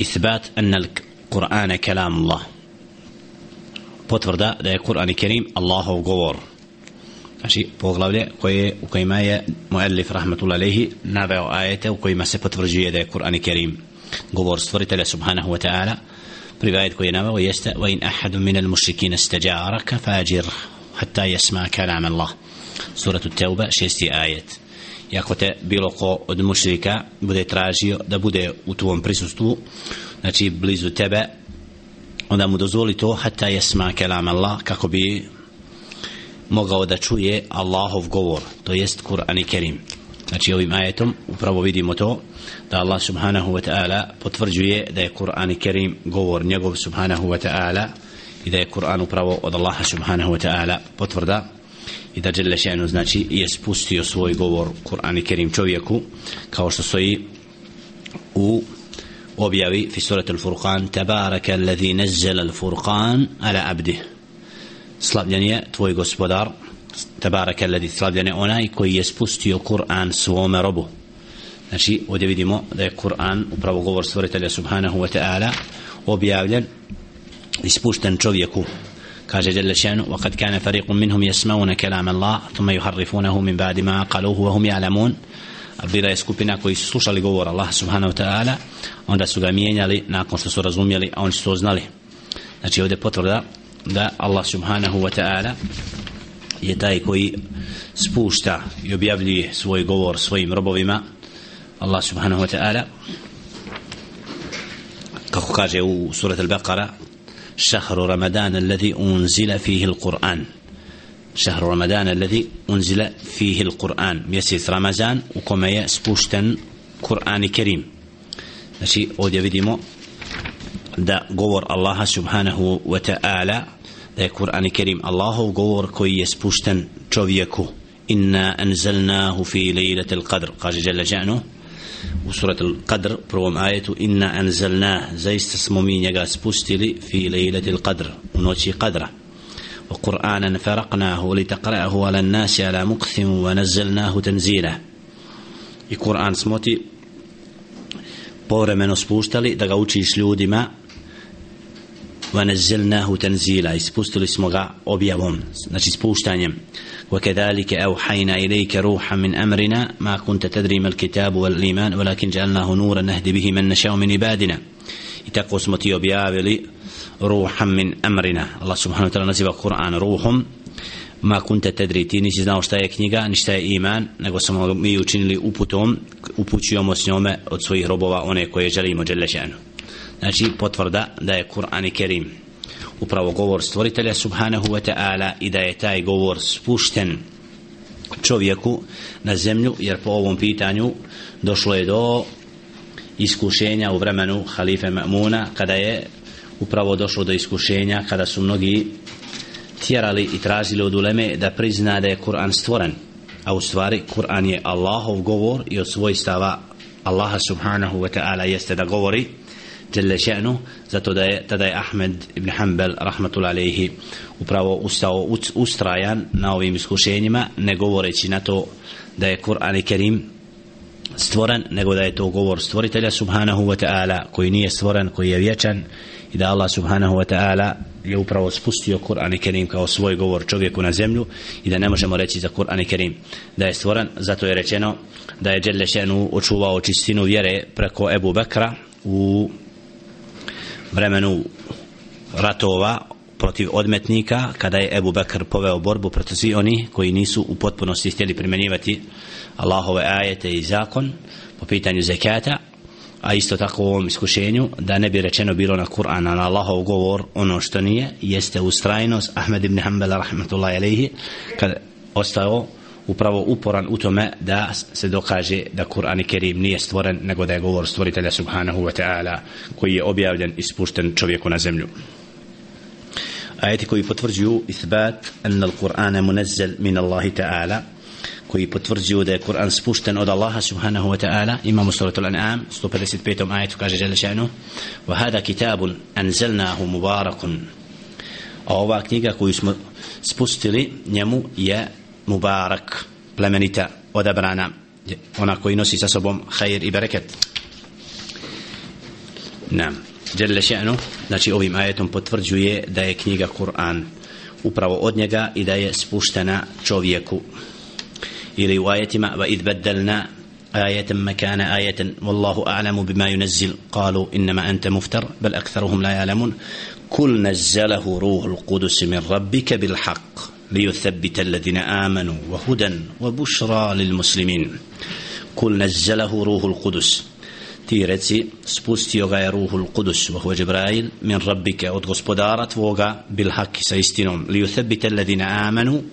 إثبات أن القرآن كلام الله. بوتفر ده ده القرآن الكريم الله هو قوار أشي بوغلاو ده قوي وقيمة مؤلف رحمة الله عليه نابع آياته وقيمة سبوتفر جوية ده القرآن الكريم قوار صفرت الله سبحانه وتعالى. برواية قوي نابع ويست وإن أحد من المشركين استجارك فاجر حتى يسمع كلام الله. سورة التوبة شيستي آيات. I ako te bilo ko od mušrika bude tražio da bude u tvom prisustvu, znači blizu tebe, onda mu dozvoli to hatta jesma kelam Allah kako bi mogao da čuje Allahov govor to jest Kur'an i Kerim. Znači ovim ajetom upravo vidimo to da Allah subhanahu wa ta'ala potvrđuje da je Kur'an i Kerim govor njegov subhanahu wa ta'ala i da je Kur'an upravo od Allaha subhanahu wa ta'ala potvrda i da Jelle še'nu znači je spustio svoj govor Kur'an i Kerim čovjeku kao što stoji u objavi fi surat al-Furqan tabaraka alladhi nazzala al-Furqan ala abdih. Slavljen je tvoj gospodar tabaraka alladhi slavljen je onaj koji je spustio Kur'an svome robu. Znači ovdje vidimo da je Kur'an upravo govor stvoritelja subhanahu wa ta'ala objavljen ispušten spušten čovjeku kaže Jelle šanu وقد كان فريق منهم يسمعون كلام الله ثم يحرفونه من بعد ما قالوه وهم يعلمون bila je skupina koji su slušali govor Allah subhanahu wa ta'ala onda su ga mijenjali nakon što su razumjeli a oni su to znali znači ovdje potvrda da Allah subhanahu wa ta'ala je taj koji spušta i objavljuje svoj govor svojim robovima Allah subhanahu wa ta'ala kako kaže u surat al-Baqara شهر رمضان الذي أنزل فيه القرآن شهر رمضان الذي أنزل فيه القرآن mjesec Ramazan u kome je spušten Kur'an Kerim znači ovdje vidimo da govor Allaha subhanahu wa ta'ala da je Kur'an Kerim Allahov govor koji je spušten čovjeku inna anzalnahu fi lejlatil qadr kaže Jalla Ja'nu u surat al-Qadr prvom ajetu inna anzalna zaista smo mi njega spustili fi lejlatil qadr u noći qadra وقرآنا فرقناه لتقرأه على الناس على مكث ونزلناه تنزيلا i Kur'an smo ti povremeno spuštali da ga učiš ljudima ونزلناه تنزيلا. اسبوستل اسمغا اوبيابوم نشي سبوشتانيم وكذلك أوحينا إليك روحا من أمرنا. ما كنت تدري ما الكتاب والإيمان ولكن جعلناه نورا نهدي به من نشاء من عبادنا. يتقوس متيو بيابلي روحا من أمرنا. الله سبحانه وتعالى نزل القرآن روحهم. ما كنت تدري تيني سيزنا وشتا يا كنيغا نشتا يا إيمان. نقو سمو ميو چنلي أبوتوم أبوتيو موسنومة أتسوي ربوا أوني كوي جلي مجل شأنه. Znači potvrda da je Kur'an i Kerim upravo govor stvoritelja subhanahu wa ta'ala i da je taj govor spušten čovjeku na zemlju jer po ovom pitanju došlo je do iskušenja u vremenu halife Ma'muna kada je upravo došlo do iskušenja kada su mnogi tjerali i tražili od uleme da prizna da je Kur'an stvoren. A u stvari Kur'an je Allahov govor i od svojstava Allaha subhanahu wa ta'ala jeste da govori jelle še'nu zato da je tada je Ahmed ibn Hanbal rahmatul alaihi upravo ustao ustrajan na ovim iskušenjima ne govoreći na to da je Kur'an i Kerim stvoren nego da je to govor stvoritelja subhanahu wa ta'ala koji nije stvoren koji je vječan i da Allah subhanahu wa ta'ala je upravo spustio Kur'an i Kerim kao svoj govor čovjeku na zemlju i da ne možemo reći za Kur'an i Kerim da je stvoren. Zato je rečeno da je Đelešenu očuvao čistinu vjere preko Ebu Bekra u vremenu ratova protiv odmetnika kada je Ebu Bekr poveo borbu protiv svi oni koji nisu u potpunosti htjeli primjenjivati Allahove ajete i zakon po pitanju zekata a isto tako u ovom iskušenju da ne bi rečeno bilo na Kur'an na Allahov govor ono što nije jeste ustrajnost Ahmed ibn Hanbala rahmatullahi alaihi kad ostao upravo uporan u tome da se dokaže da Kur'an i Kerim nije stvoren nego da je govor stvoritelja subhanahu wa ta'ala koji je objavljen i spušten čovjeku na zemlju ajeti koji potvrđuju isbat anna al-Qur'ana munazzal min Allahi ta'ala koji potvrđuju da je Kur'an spušten od Allaha subhanahu wa ta'ala imamo al anam 155. ajetu kaže žele še'nu wa hada kitabun anzalnahu mubarakun a ova knjiga koju smo spustili njemu je mubarak plemenita odabrana ona koji nosi sa sobom khair i bereket Nam. Jelle še'nu, znači ovim ajetom potvrđuje da je knjiga Kur'an upravo od njega i da je spuštena čovjeku. Ili u ajetima va idbaddalna آية مكان آية والله أعلم بما ينزل قالوا إنما أنت مفتر بل أكثرهم لا يعلمون كل نزله روح القدس من ربك بالحق ليثبت الذين آمنوا وهدى وبشرى للمسلمين كل نزله روح القدس ti reci spustio ga je ruhul kudus vahu Džibrail min rabbike od gospodara tvoga bil haki sa istinom li uthebite ledina amanu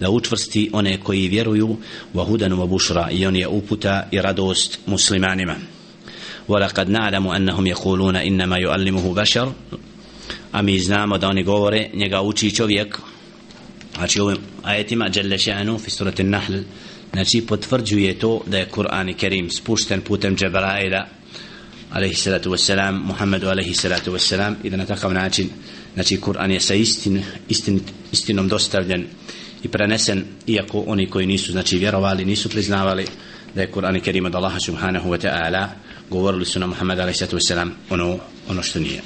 da učvrsti one koji vjeruju wa hudanu wa bušra i on je uputa i radost muslimanima ولقد نعلم أنهم يقولون إنما يعلمه بشر a mi znamo da oni govore njega uči čovjek znači ovim ajetima Đelle še'anu fi surati Nahl znači potvrđuje to da je Kur'an i Kerim spušten putem Džebraila alaihi salatu wassalam Muhammedu alaihi salatu wassalam i da na takav način znači Kur'an je sa istin, istin, istinom dostavljen i prenesen iako oni koji nisu znači vjerovali nisu priznavali da je Kur'an i Kerim od Allaha subhanahu wa ta'ala govorili su na Muhammed alaihi salatu wassalam ono, ono što nije.